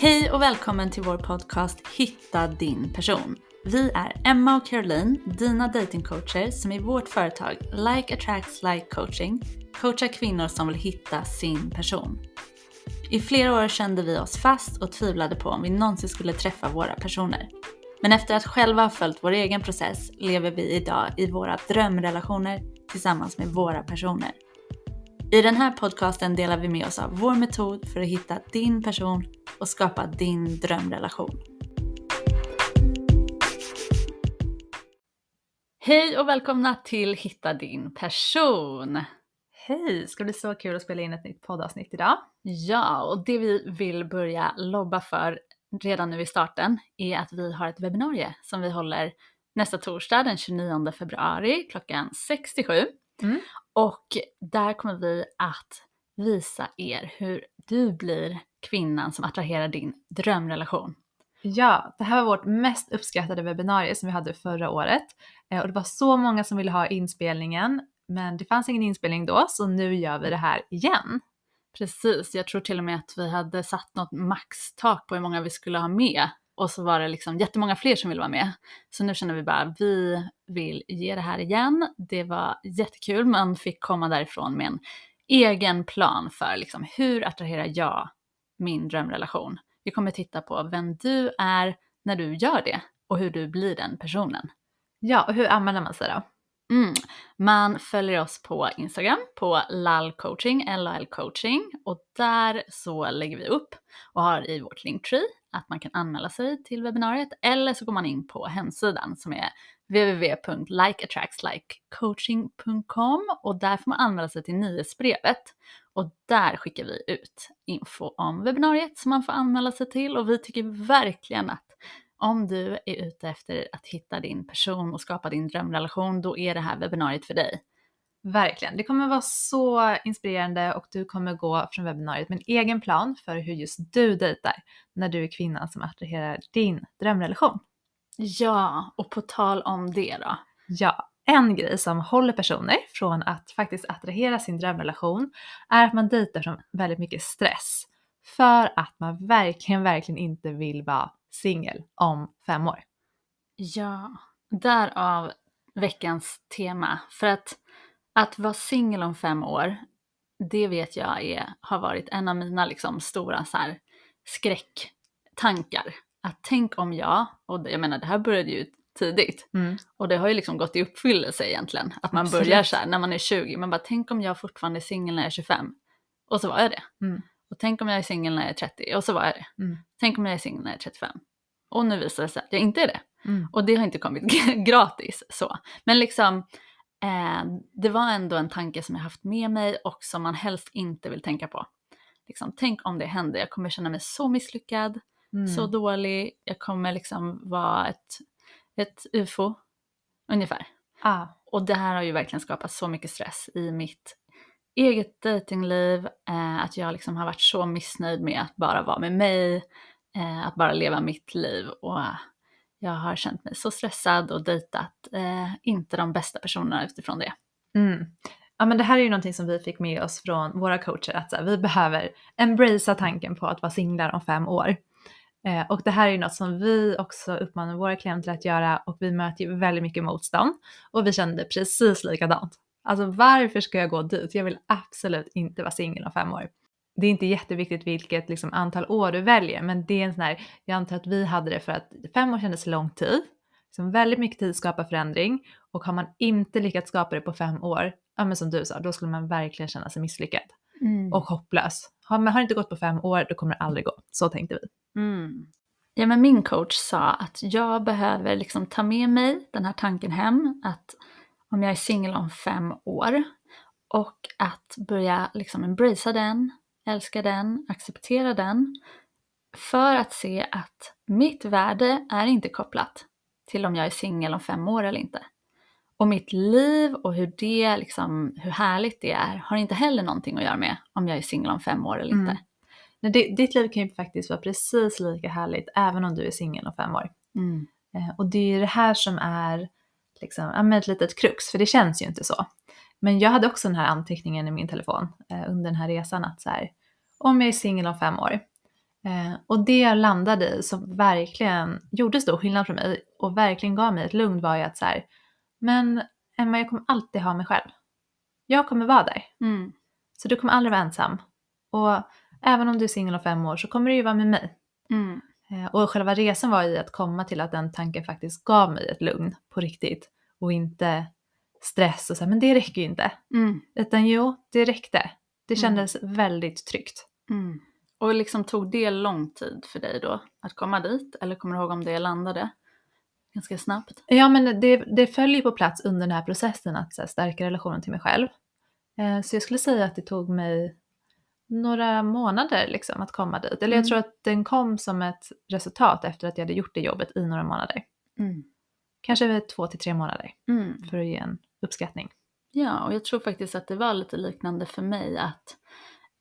Hej och välkommen till vår podcast Hitta din person. Vi är Emma och Caroline, dina datingcoacher som i vårt företag Like Attracts Like Coaching coachar kvinnor som vill hitta sin person. I flera år kände vi oss fast och tvivlade på om vi någonsin skulle träffa våra personer. Men efter att själva ha följt vår egen process lever vi idag i våra drömrelationer tillsammans med våra personer. I den här podcasten delar vi med oss av vår metod för att hitta din person och skapa din drömrelation. Hej och välkomna till Hitta din person! Hej! Ska bli så kul att spela in ett nytt poddavsnitt idag. Ja, och det vi vill börja lobba för redan nu i starten är att vi har ett webbinarie som vi håller nästa torsdag den 29 februari klockan 67. Mm. Och där kommer vi att visa er hur du blir kvinnan som attraherar din drömrelation. Ja, det här var vårt mest uppskattade webbinarie som vi hade förra året. Eh, Och det var så många som ville ha inspelningen, men det fanns ingen inspelning då, så nu gör vi det här igen. Precis, jag tror till och med att vi hade satt något maxtak på hur många vi skulle ha med. Och så var det liksom jättemånga fler som ville vara med. Så nu känner vi bara, vi vill ge det här igen. Det var jättekul, man fick komma därifrån med en egen plan för liksom, hur attraherar jag min drömrelation. Vi kommer titta på vem du är när du gör det och hur du blir den personen. Ja, och hur använder man sig då? Mm. Man följer oss på Instagram på lalcoaching, lalcoaching och där så lägger vi upp och har i vårt linktree att man kan anmäla sig till webbinariet. Eller så går man in på hemsidan som är www.likeattractslikecoaching.com och där får man anmäla sig till nyhetsbrevet. Och där skickar vi ut info om webbinariet som man får anmäla sig till. Och vi tycker verkligen att om du är ute efter att hitta din person och skapa din drömrelation, då är det här webbinariet för dig. Verkligen, det kommer vara så inspirerande och du kommer gå från webbinariet med en egen plan för hur just du dejtar när du är kvinnan som attraherar din drömrelation. Ja, och på tal om det då. Ja, en grej som håller personer från att faktiskt attrahera sin drömrelation är att man dejtar från väldigt mycket stress. För att man verkligen, verkligen inte vill vara singel om fem år. Ja, därav veckans tema. För att, att vara singel om fem år, det vet jag är, har varit en av mina liksom stora så här, skräcktankar. Att tänk om jag, och jag menar det här började ju tidigt, och det har ju liksom gått i uppfyllelse egentligen. Att man Absolut. börjar så här när man är 20, man bara tänk om jag fortfarande är singel när jag är 25. Och så var jag det. Mm. Och tänk om jag är singel när jag är 30, och så var jag det. Mm. Tänk om jag är singel när jag är 35. Och nu visar det sig att jag inte är det. Mm. Och det har inte kommit gratis så. Men liksom, eh, det var ändå en tanke som jag haft med mig och som man helst inte vill tänka på. Liksom, tänk om det händer, jag kommer känna mig så misslyckad, Mm. så dålig, jag kommer liksom vara ett, ett ufo, ungefär. ah, Och det här har ju verkligen skapat så mycket stress i mitt eget datingliv, eh, att jag liksom har varit så missnöjd med att bara vara med mig, eh, att bara leva mitt liv och jag har känt mig så stressad och dejtat eh, inte de bästa personerna utifrån det. Mm. Ja men det här är ju någonting som vi fick med oss från våra coacher att så här, vi behöver embracea tanken på att vara singlar om fem år. Eh, och det här är ju något som vi också uppmanar våra klienter att göra och vi möter ju väldigt mycket motstånd och vi kände precis likadant. Alltså varför ska jag gå dit? Jag vill absolut inte vara singel om fem år. Det är inte jätteviktigt vilket liksom, antal år du väljer men det är en sån här, jag antar att vi hade det för att fem år kändes lång tid. Liksom väldigt mycket tid skapar förändring och har man inte lyckats skapa det på fem år, ja men som du sa, då skulle man verkligen känna sig misslyckad och hopplös. Har man har det inte gått på fem år, då kommer det aldrig gå. Så tänkte vi. Mm. Ja, men min coach sa att jag behöver liksom ta med mig den här tanken hem, att om jag är singel om fem år och att börja liksom embracea den, älska den, acceptera den, för att se att mitt värde är inte kopplat till om jag är singel om fem år eller inte. Och mitt liv och hur det liksom, hur härligt det är har inte heller någonting att göra med om jag är singel om fem år eller Mm. inte. Det, ditt liv kan ju faktiskt vara precis lika härligt även om du är singel om fem år. Mm. Eh, och det är ju det här som är liksom, ett litet krux, för det känns ju inte så. Men jag hade också den här anteckningen i min telefon eh, under den här resan att så här, om jag är singel om fem år, Eh, och det jag landade i som verkligen gjorde stor skillnad för mig och verkligen gav mig ett lugn var ju att så här, men Emma jag kommer alltid ha mig själv. Jag kommer vara där. Mm. Så du kommer aldrig vara ensam. Och även om du är singel om fem år så kommer du ju vara med mig. Mm. Eh, och själva resan var i att komma till att den tanken faktiskt gav mig ett lugn på riktigt. Och inte stress och så här, men det räcker ju inte. Mm. Utan jo, det räckte. Det Mm. kändes väldigt tryggt. Mm. Och liksom tog det lång tid för dig då att komma dit? Eller kommer du ihåg om det landade ganska snabbt? Ja, men det, det följer på plats under den här processen att här, stärka relationen till mig själv. Eh, så jag skulle säga att det tog mig några månader liksom att komma dit. Eller jag Mm. tror att den kom som ett resultat efter att jag hade gjort det jobbet i några månader. Mm. Kanske två till tre månader Mm. för att ge en uppskattning. Ja, och jag tror faktiskt att det var lite liknande för mig att,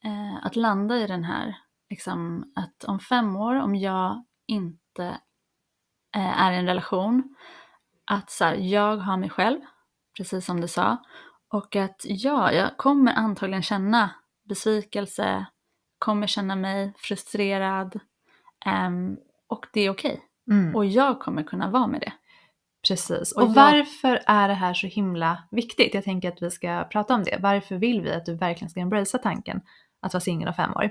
eh, att landa i den här, liksom att om fem år, om jag inte eh, är i en relation, att så här, jag har mig själv, precis som du sa, och att ja, jag kommer antagligen känna besvikelse, kommer känna mig frustrerad, ehm, och det är okej. Mm. Och jag kommer kunna vara med det. Precis. Och Och, jag- varför är det här så himla viktigt? Jag tänker att vi ska prata om det. Varför vill vi att du verkligen ska embracea tanken att vara singel om fem år?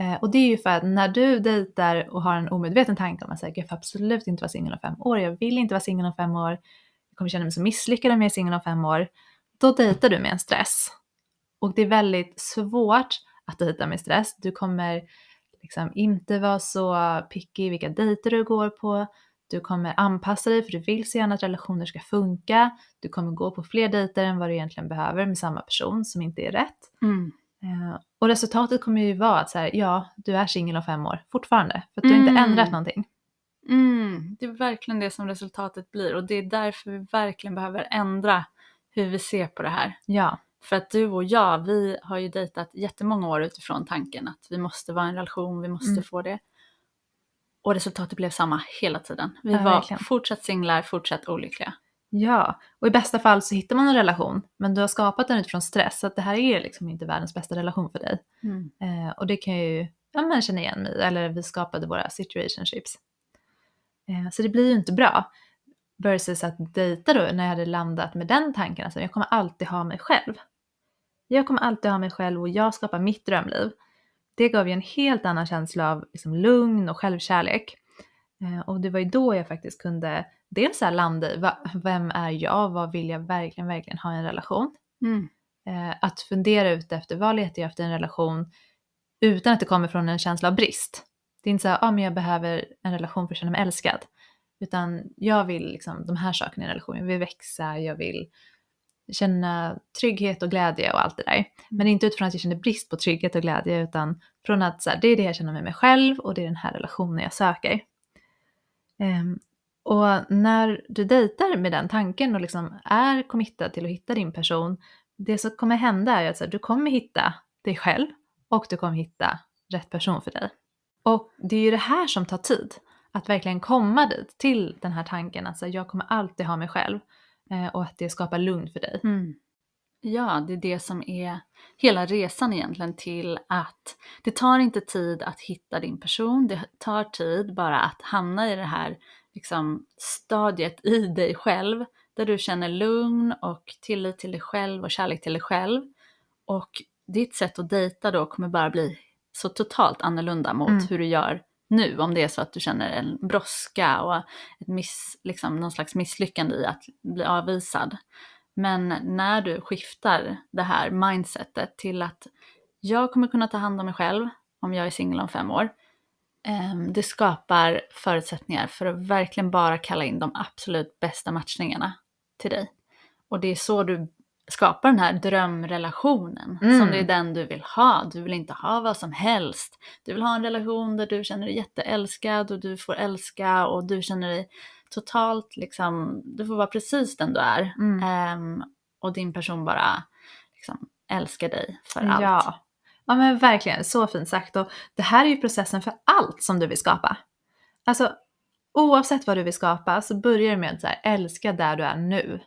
Eh, och det är ju för att när du dejtar och har en omedveten tanke om att säga, jag får absolut inte vara singel om fem år, jag vill inte vara singel om fem år, jag kommer känna mig så misslyckad om jag är singel om fem år, då dejtar du med en stress. Och det är väldigt svårt att dejta med stress. Du kommer liksom inte vara så picky i vilka dejter du går på. Du kommer anpassa dig för du vill så gärna att relationer ska funka. Du kommer gå på fler dejter än vad du egentligen behöver med samma person som inte är rätt. Mm. Och resultatet kommer ju vara att så här, ja, du är singel om fem år fortfarande. För att du har inte Mm. ändrat någonting. Mm, det är verkligen det som resultatet blir och det är därför vi verkligen behöver ändra hur vi ser på det här. Ja, För att du och jag, vi har ju dejtat jättemånga år utifrån tanken att vi måste vara i en relation, vi måste Mm. få det. Och resultatet blev samma hela tiden. Vi Ja, var verkligen. fortsatt singlar, fortsatt olyckliga. Ja. Och i bästa fall så hittar man en relation, men du har skapat den utifrån stress. Så att det här är liksom inte världens bästa relation för dig. Eh, och det kan ju ja, men känna igen mig eller vi skapade våra situationships. Eh, så det blir ju inte bra. Versus att dejta då, när jag hade landat med den tanken, alltså jag kommer alltid ha mig själv. Jag kommer alltid ha mig själv och jag skapar mitt drömliv. Det gav ju en helt annan känsla av liksom, lugn och självkärlek. Eh, och det var ju då jag faktiskt kunde dels så här landa i, va, vem är jag, vad vill jag verkligen, verkligen ha i en relation? Mm. eh, att fundera ut efter vad letar jag efter i en relation utan att det kommer från en känsla av brist. Det är inte så här, ah, men jag behöver en relation för att känna mig älskad. Utan jag vill liksom de här sakerna i en relation. Jag vill växa, jag vill känna trygghet och glädje och allt det där. Men inte utifrån att jag känner brist på trygghet och glädje utan från att så här, det är det jag känner med mig själv och det är den här relationen jag söker. Ehm, och när du dejtar med den tanken och liksom är committad till att hitta din person, det som kommer hända är att du kommer hitta dig själv och du kommer hitta rätt person för dig. Och det är ju det här som tar tid. Att verkligen komma dit, till den här tanken att alltså, jag kommer alltid ha mig själv eh, och att det skapar lugn för dig. Mm. Ja, det är det som är hela resan egentligen till att det tar inte tid att hitta din person, det tar tid bara att hamna i det här liksom, stadiet i dig själv där du känner lugn och tillit till dig själv och kärlek till dig själv. Och ditt sätt att dejta då kommer bara bli så totalt annorlunda mot Mm. hur du gör nu om det är så att du känner en brådska och ett miss, liksom, någon slags misslyckande i att bli avvisad. Men när du skiftar det här mindsetet till att jag kommer kunna ta hand om mig själv om jag är singel om fem år. Ehm, Det skapar förutsättningar för att verkligen bara kalla in de absolut bästa matchningarna till dig. Och det är så du skapar den här drömrelationen. Mm. Som det är den du vill ha. Du vill inte ha vad som helst. Du vill ha en relation där du känner dig jätteälskad och du får älska och du känner dig totalt liksom, du får vara precis den du är. Mm. Ehm, och din person bara liksom, älskar dig för allt. Ja. Ja, men verkligen. Så fint sagt. Och det här är ju processen för allt som du vill skapa. Alltså, oavsett vad du vill skapa så börjar det med att älska där du är nu.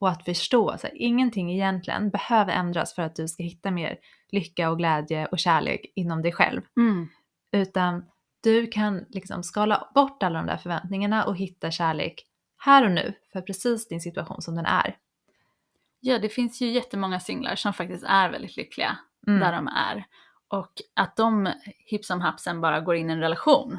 Och att förstå att ingenting egentligen behöver ändras för att du ska hitta mer lycka och glädje och kärlek inom dig själv. Mm. Utan du kan liksom skala bort alla de där förväntningarna och hitta kärlek här och nu för precis din situation som den är. Ja, det finns ju jättemånga singlar som faktiskt är väldigt lyckliga Mm. där de är. Och att de hipp som hapsen bara går in i en relation,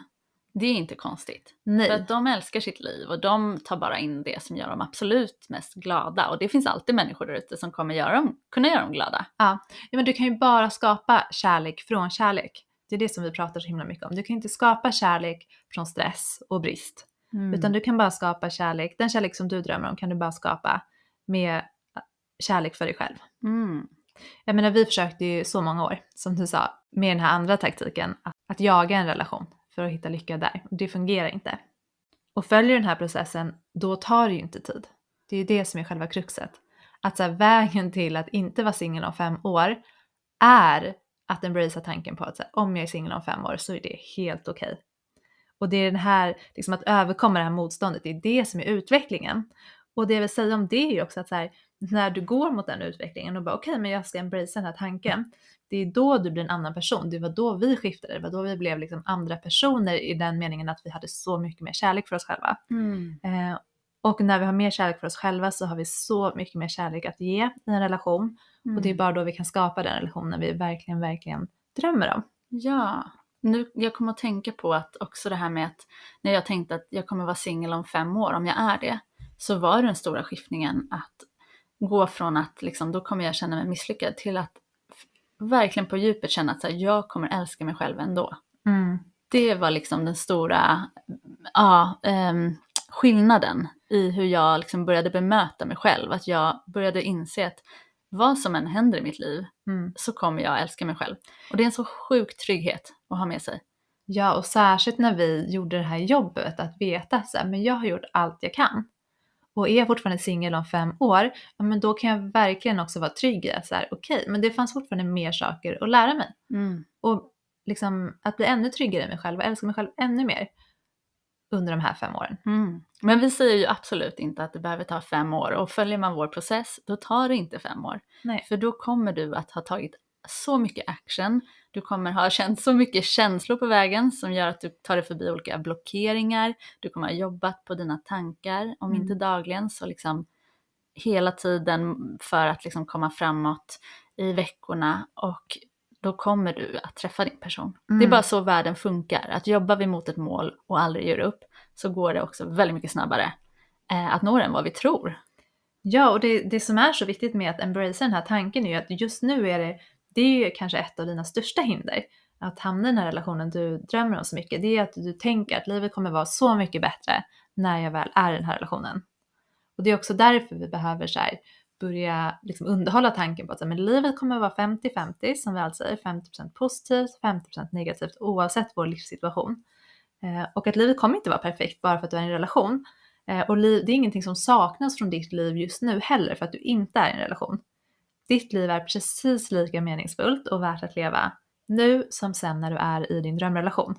det är inte konstigt. Nej. För att de älskar sitt liv och de tar bara in det som gör dem absolut mest glada. Och det finns alltid människor där ute som kommer göra dem, kunna göra dem glada. Ja, men du kan ju bara skapa kärlek från kärlek. Det är det som vi pratar så himla mycket om. Du kan inte skapa kärlek från stress och brist. Utan du kan bara skapa kärlek, den kärlek som du drömmer om kan du bara skapa med kärlek för dig själv. Mm. Jag menar vi försökte ju så många år, som du sa, med den här andra taktiken, att, att jaga en relation för att hitta lycka där. Det fungerar inte. Och följer den här processen, då tar det ju inte tid. Det är ju det som är själva kruxet. Att så här, vägen till att inte vara singel om fem år är att embracea tanken på att så här, om jag är singel om fem år så är det helt okej. Och det är den här, liksom att överkomma det här motståndet, det är det som är utvecklingen. Och det jag vill säga om det är ju också att så här, när du går mot den utvecklingen och bara okej men jag ska embracea den här tanken. Det är då du blir en annan person, det var då vi skiftade, det var då vi blev liksom andra personer i den meningen att vi hade så mycket mer kärlek för oss själva. Mm. Eh, och när vi har mer kärlek för oss själva så har vi så mycket mer kärlek att ge i en relation. Och det är bara då vi kan skapa den relationen vi verkligen, verkligen drömmer om. Ja, nu, jag kommer att tänka på att också det här med att när jag tänkte att jag kommer vara singel om fem år, om jag är det, så var det den stora skiftningen att gå från att liksom, då kommer jag känna mig misslyckad till att verkligen på djupet känna att så här, jag kommer älska mig själv ändå. Det var liksom den stora ja, ehm, skillnaden i hur jag liksom började bemöta mig själv. Att jag började inse att vad som än händer i mitt liv Mm. så kommer jag älska mig själv. Och det är en så sjuk trygghet att ha med sig. Ja, och särskilt när vi gjorde det här jobbet att veta så här, men jag har gjort allt jag kan. Och är jag fortfarande singel om fem år, ja, men då kan jag verkligen också vara trygg i att så här, okej, men det fanns fortfarande mer saker att lära mig. Och liksom att bli ännu tryggare i mig själv och älska mig själv ännu mer under de här fem åren. Mm. Men vi säger ju absolut inte att det behöver ta fem år och följer man vår process då tar det inte fem år. Nej. För då kommer du att ha tagit så mycket action, du kommer ha känt så mycket känslor på vägen som gör att du tar dig förbi olika blockeringar, du kommer ha jobbat på dina tankar, om Mm. inte dagligen så liksom hela tiden för att liksom komma framåt i veckorna och då kommer du att träffa din person. Det är Mm. bara så världen funkar, att jobbar vi mot ett mål och aldrig ger upp så går det också väldigt mycket snabbare eh, att nå det än vad vi tror. Ja, och det, det som är så viktigt med att embracea den här tanken är ju att just nu är det, det är ju kanske ett av dina största hinder. Att hamna i den här relationen du drömmer om så mycket. Det är att du tänker att livet kommer vara så mycket bättre när jag väl är i den här relationen. Och det är också därför vi behöver så här, börja liksom underhålla tanken på att här, men livet kommer vara 50-50 som vi alltså säger, 50% positivt, 50% negativt oavsett vår livssituation. Eh, och att livet kommer inte vara perfekt bara för att du är i en relation. Eh, och liv, det är ingenting som saknas från ditt liv just nu heller för att du inte är i en relation. Ditt liv är precis lika meningsfullt och värt att leva nu som sen när du är i din drömrelation.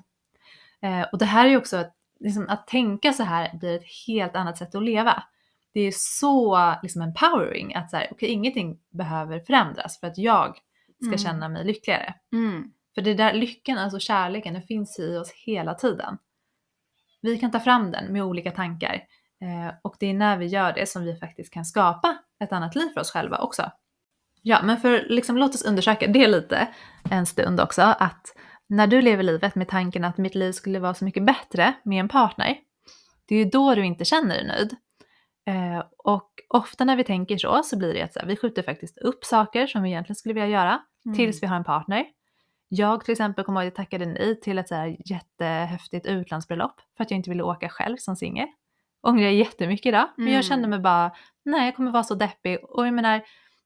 Eh, och det här är ju också att, liksom, att tänka så här blir ett helt annat sätt att leva. Det är så liksom, empowering att så här, okay, ingenting behöver förändras för att jag ska Mm. känna mig lyckligare. Mm. För det där lyckan, alltså kärleken, den finns i oss hela tiden. Vi kan ta fram den med olika tankar eh, och det är när vi gör det som vi faktiskt kan skapa ett annat liv för oss själva också. Ja, men för liksom, låt oss undersöka det lite en stund också, att när du lever livet med tanken att mitt liv skulle vara så mycket bättre med en partner, det är ju då du inte känner dig nöjd. Eh, och ofta när vi tänker så så blir det att så här, vi skjuter faktiskt upp saker som vi egentligen skulle vilja göra Mm. tills vi har en partner. Jag till exempel kommer ihåg att jag tackade nej till ett så här jättehäftigt utlandsbröllop för att jag inte ville åka själv som singel. Ångrar jag jättemycket idag, men Mm. jag kände mig bara, nej jag kommer vara så deppig och jag menar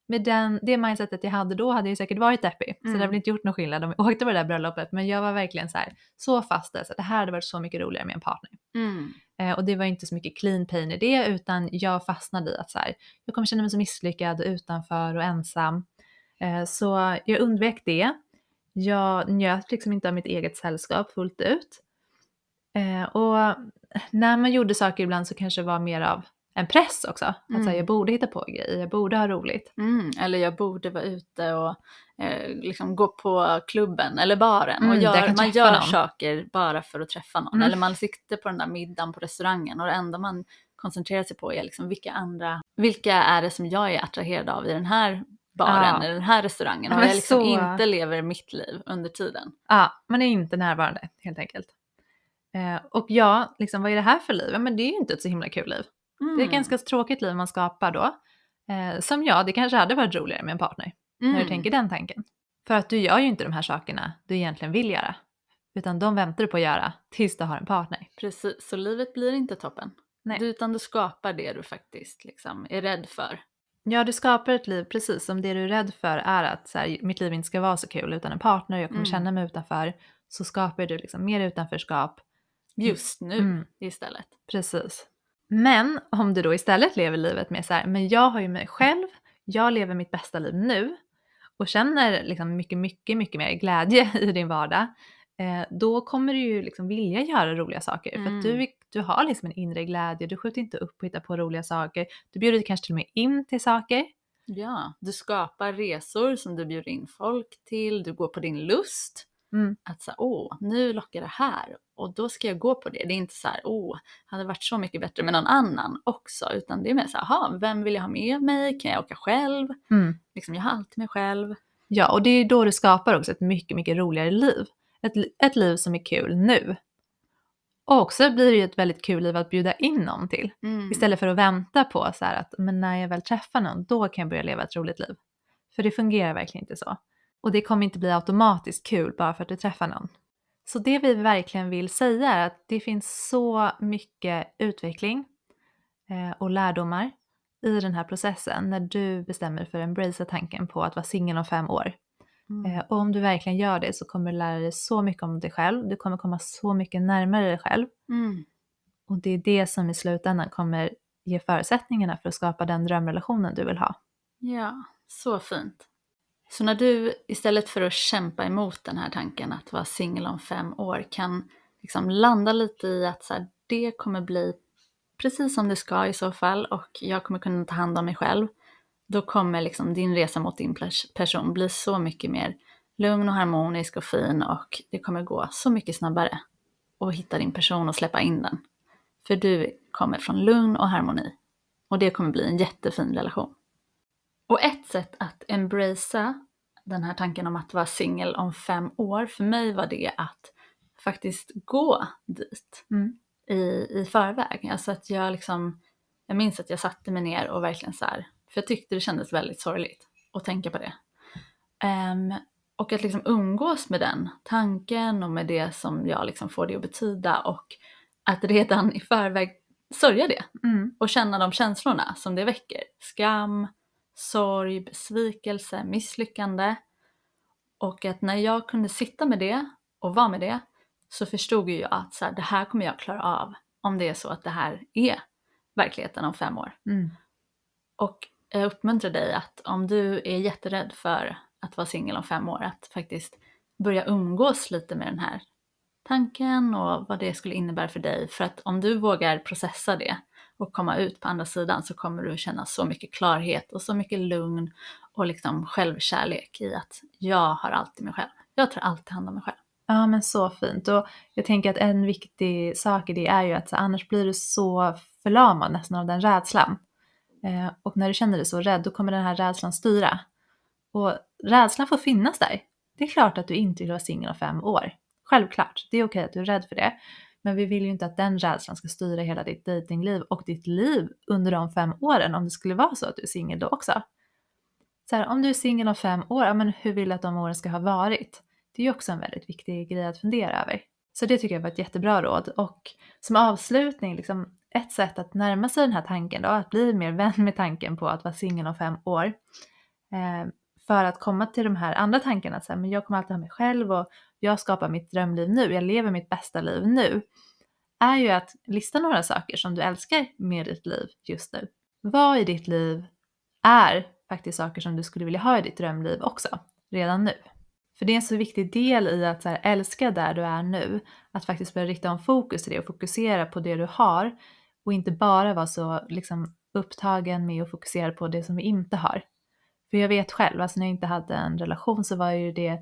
med den, det mindsetet jag hade då hade jag säkert varit deppig. Så det Mm. hade väl inte gjort någon skillnad om jag åkte på det där bröllopet men jag var verkligen så här, så fast där, så att det här hade varit så mycket roligare med en partner. Mm. Eh, och det var inte så mycket clean pain i det utan jag fastnade i att så här, jag kommer känna mig så misslyckad utanför och ensam. Eh, så jag undvek det. Jag njöt liksom inte av mitt eget sällskap fullt ut. Eh, och när man gjorde saker ibland så kanske det var mer av en press också. Att så här, Mm. jag borde hitta på grejer, jag borde ha roligt. Mm, eller jag borde vara ute och eh, liksom gå på klubben eller baren. Mm, och gör, man gör någon. saker bara för att träffa någon. Mm. Eller man sitter på den där middagen på restaurangen och det enda man koncentrerar sig på är liksom vilka andra, vilka är det som jag är attraherad av i den här baren, Ja. i den här restaurangen. Och jag liksom så- inte lever mitt liv under tiden. Ja, man är inte närvarande helt enkelt. Eh, och ja, liksom, vad är det här för liv? Ja, men det är ju inte ett så himla kul liv. Det är Mm. ett ganska tråkigt liv man skapar då. Eh, som jag, det kanske hade varit roligare med en partner. när Mm. du tänker den tanken. För att du gör ju inte de här sakerna du egentligen vill göra. Utan de väntar du på att göra tills du har en partner. Precis, så livet blir inte toppen. Nej. Utan du skapar det du faktiskt liksom är rädd för. Ja, du skapar ett liv precis som det du är rädd för är att så här, mitt liv inte ska vara så kul utan en partner, jag kommer Mm. känna mig utanför. Så skapar du liksom mer utanförskap. Just nu Mm. istället. Precis. Men om du då istället lever livet med så här, men jag har ju mig själv, jag lever mitt bästa liv nu och känner liksom mycket, mycket, mycket mer glädje i din vardag. Eh, då kommer du ju liksom vilja göra roliga saker för att du, Mm. du har liksom en inre glädje, du skjuter inte upp och hittar på roliga saker. Du bjuder kanske till och med in till saker. Ja, du skapar resor som du bjuder in folk till, du går på din lust. Mm. Att så åh, nu lockar det här och då ska jag gå på det. Det är inte så här, åh, hade varit så mycket bättre med någon annan också, utan det är mer så här, vem vill jag ha med mig? Kan jag åka själv? Mm. Liksom, jag har alltid mig själv. Ja, och det är då du skapar också ett mycket, mycket roligare liv. Ett, ett liv som är kul nu. Och också blir det ju ett väldigt kul liv att bjuda in någon till. Mm. Istället för att vänta på så här att men när jag väl träffar någon, då kan jag börja leva ett roligt liv. För det fungerar verkligen inte så. Och det kommer inte bli automatiskt kul bara för att du träffar någon. Så det vi verkligen vill säga är att det finns så mycket utveckling eh, och lärdomar i den här processen när du bestämmer för att embracea tanken på att vara singel om fem år. Mm. Eh, och om du verkligen gör det så kommer du lära dig så mycket om dig själv. Du kommer komma så mycket närmare dig själv. Mm. Och det är det som i slutändan kommer ge förutsättningarna för att skapa den drömrelationen du vill ha. Ja, så fint. Så när du istället för att kämpa emot den här tanken att vara singel om fem år kan liksom landa lite i att så här, det kommer bli precis som det ska i så fall och jag kommer kunna ta hand om mig själv. Då kommer liksom din resa mot din person bli så mycket mer lugn och harmonisk och fin och det kommer gå så mycket snabbare att hitta din person och släppa in den. För du kommer från lugn och harmoni och det kommer bli en jättefin relation. Och ett sätt att embracea den här tanken om att vara singel om fem år, för mig var det att faktiskt gå dit Mm. i, i förväg. Alltså att jag liksom, jag minns att jag satte mig ner och verkligen så här, för jag tyckte det kändes väldigt sorgligt att tänka på det. Ehm, och att liksom umgås med den tanken och med det som jag liksom får det att betyda och att redan i förväg sörja det Mm. och känna de känslorna som det väcker. Skam, sorg, besvikelse, misslyckande. Och att när jag kunde sitta med det och vara med det så förstod ju jag att så här, det här kommer jag klara av om det är så att det här är verkligheten om fem år. Mm. Och jag uppmuntrar dig att om du är jätterädd för att vara singel om fem år, att faktiskt börja umgås lite med den här tanken och vad det skulle innebära för dig. För att om du vågar processa det och komma ut på andra sidan så kommer du känna så mycket klarhet och så mycket lugn och liksom självkärlek i att jag har alltid mig själv. Jag tar alltid hand om mig själv. Ja men så fint. Och jag tänker att en viktig sak i det är ju att så, annars blir du så förlamad nästan av den rädslan. Eh, och när du känner dig så rädd då kommer den här rädslan styra. Och rädslan får finnas där. Det är klart att du inte vill vara singel om fem år. Självklart, det är okej att du är rädd för det. Men vi vill ju inte att den rädslan ska styra hela ditt datingliv och ditt liv under de fem åren om det skulle vara så att du är singel då också. Så här, om du är singel om fem år, ja, men hur vill du att de åren ska ha varit? Det är ju också en väldigt viktig grej att fundera över. Så det tycker jag var ett jättebra råd. Och som avslutning, liksom, ett sätt att närma sig den här tanken då, att bli mer vän med tanken på att vara singel om fem år. Eh, för att komma till de här andra tankarna, så här, men jag kommer alltid ha mig själv och jag skapar mitt drömliv nu, jag lever mitt bästa liv nu. Är ju att lista några saker som du älskar med ditt liv just nu. Vad i ditt liv är faktiskt saker som du skulle vilja ha i ditt drömliv också, redan nu. För det är en så viktig del i att så här, älska där du är nu, att faktiskt börja rikta om fokus till det och fokusera på det du har och inte bara vara så liksom, upptagen med att fokusera på det som vi inte har. För jag vet själv, alltså när jag inte hade en relation så var ju det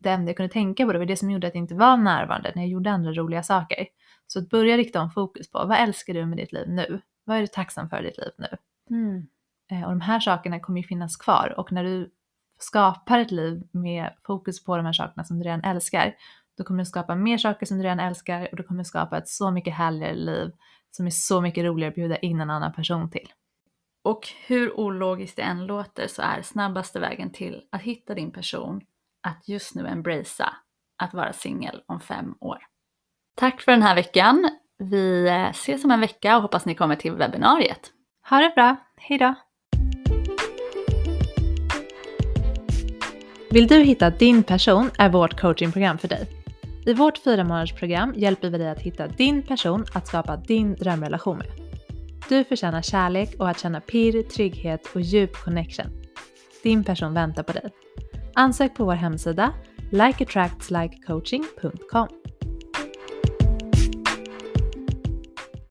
det enda jag kunde tänka på, det var det som gjorde att jag inte var närvarande när jag gjorde andra roliga saker. Så att börja rikta om fokus på, vad älskar du med ditt liv nu? Vad är du tacksam för i ditt liv nu? Mm. Eh, och de här sakerna kommer ju finnas kvar och när du skapar ett liv med fokus på de här sakerna som du redan älskar, då kommer du skapa mer saker som du redan älskar och du kommer skapa ett så mycket härligare liv som är så mycket roligare att bjuda in en annan person till. Och hur ologiskt det än låter så är snabbaste vägen till att hitta din person att just nu embracea att vara singel om fem år. Tack för den här veckan. Vi ses om en vecka och hoppas ni kommer till webbinariet. Ha det bra, hejdå! Vill du hitta din person är vårt coachingprogram för dig. I vårt fyra månadersprogram hjälper vi dig att hitta din person att skapa din drömrelation med. Du förtjänar kärlek och att känna pirr, trygghet och djup connection. Din person väntar på dig. Ansök på vår hemsida likeattractslikecoaching.com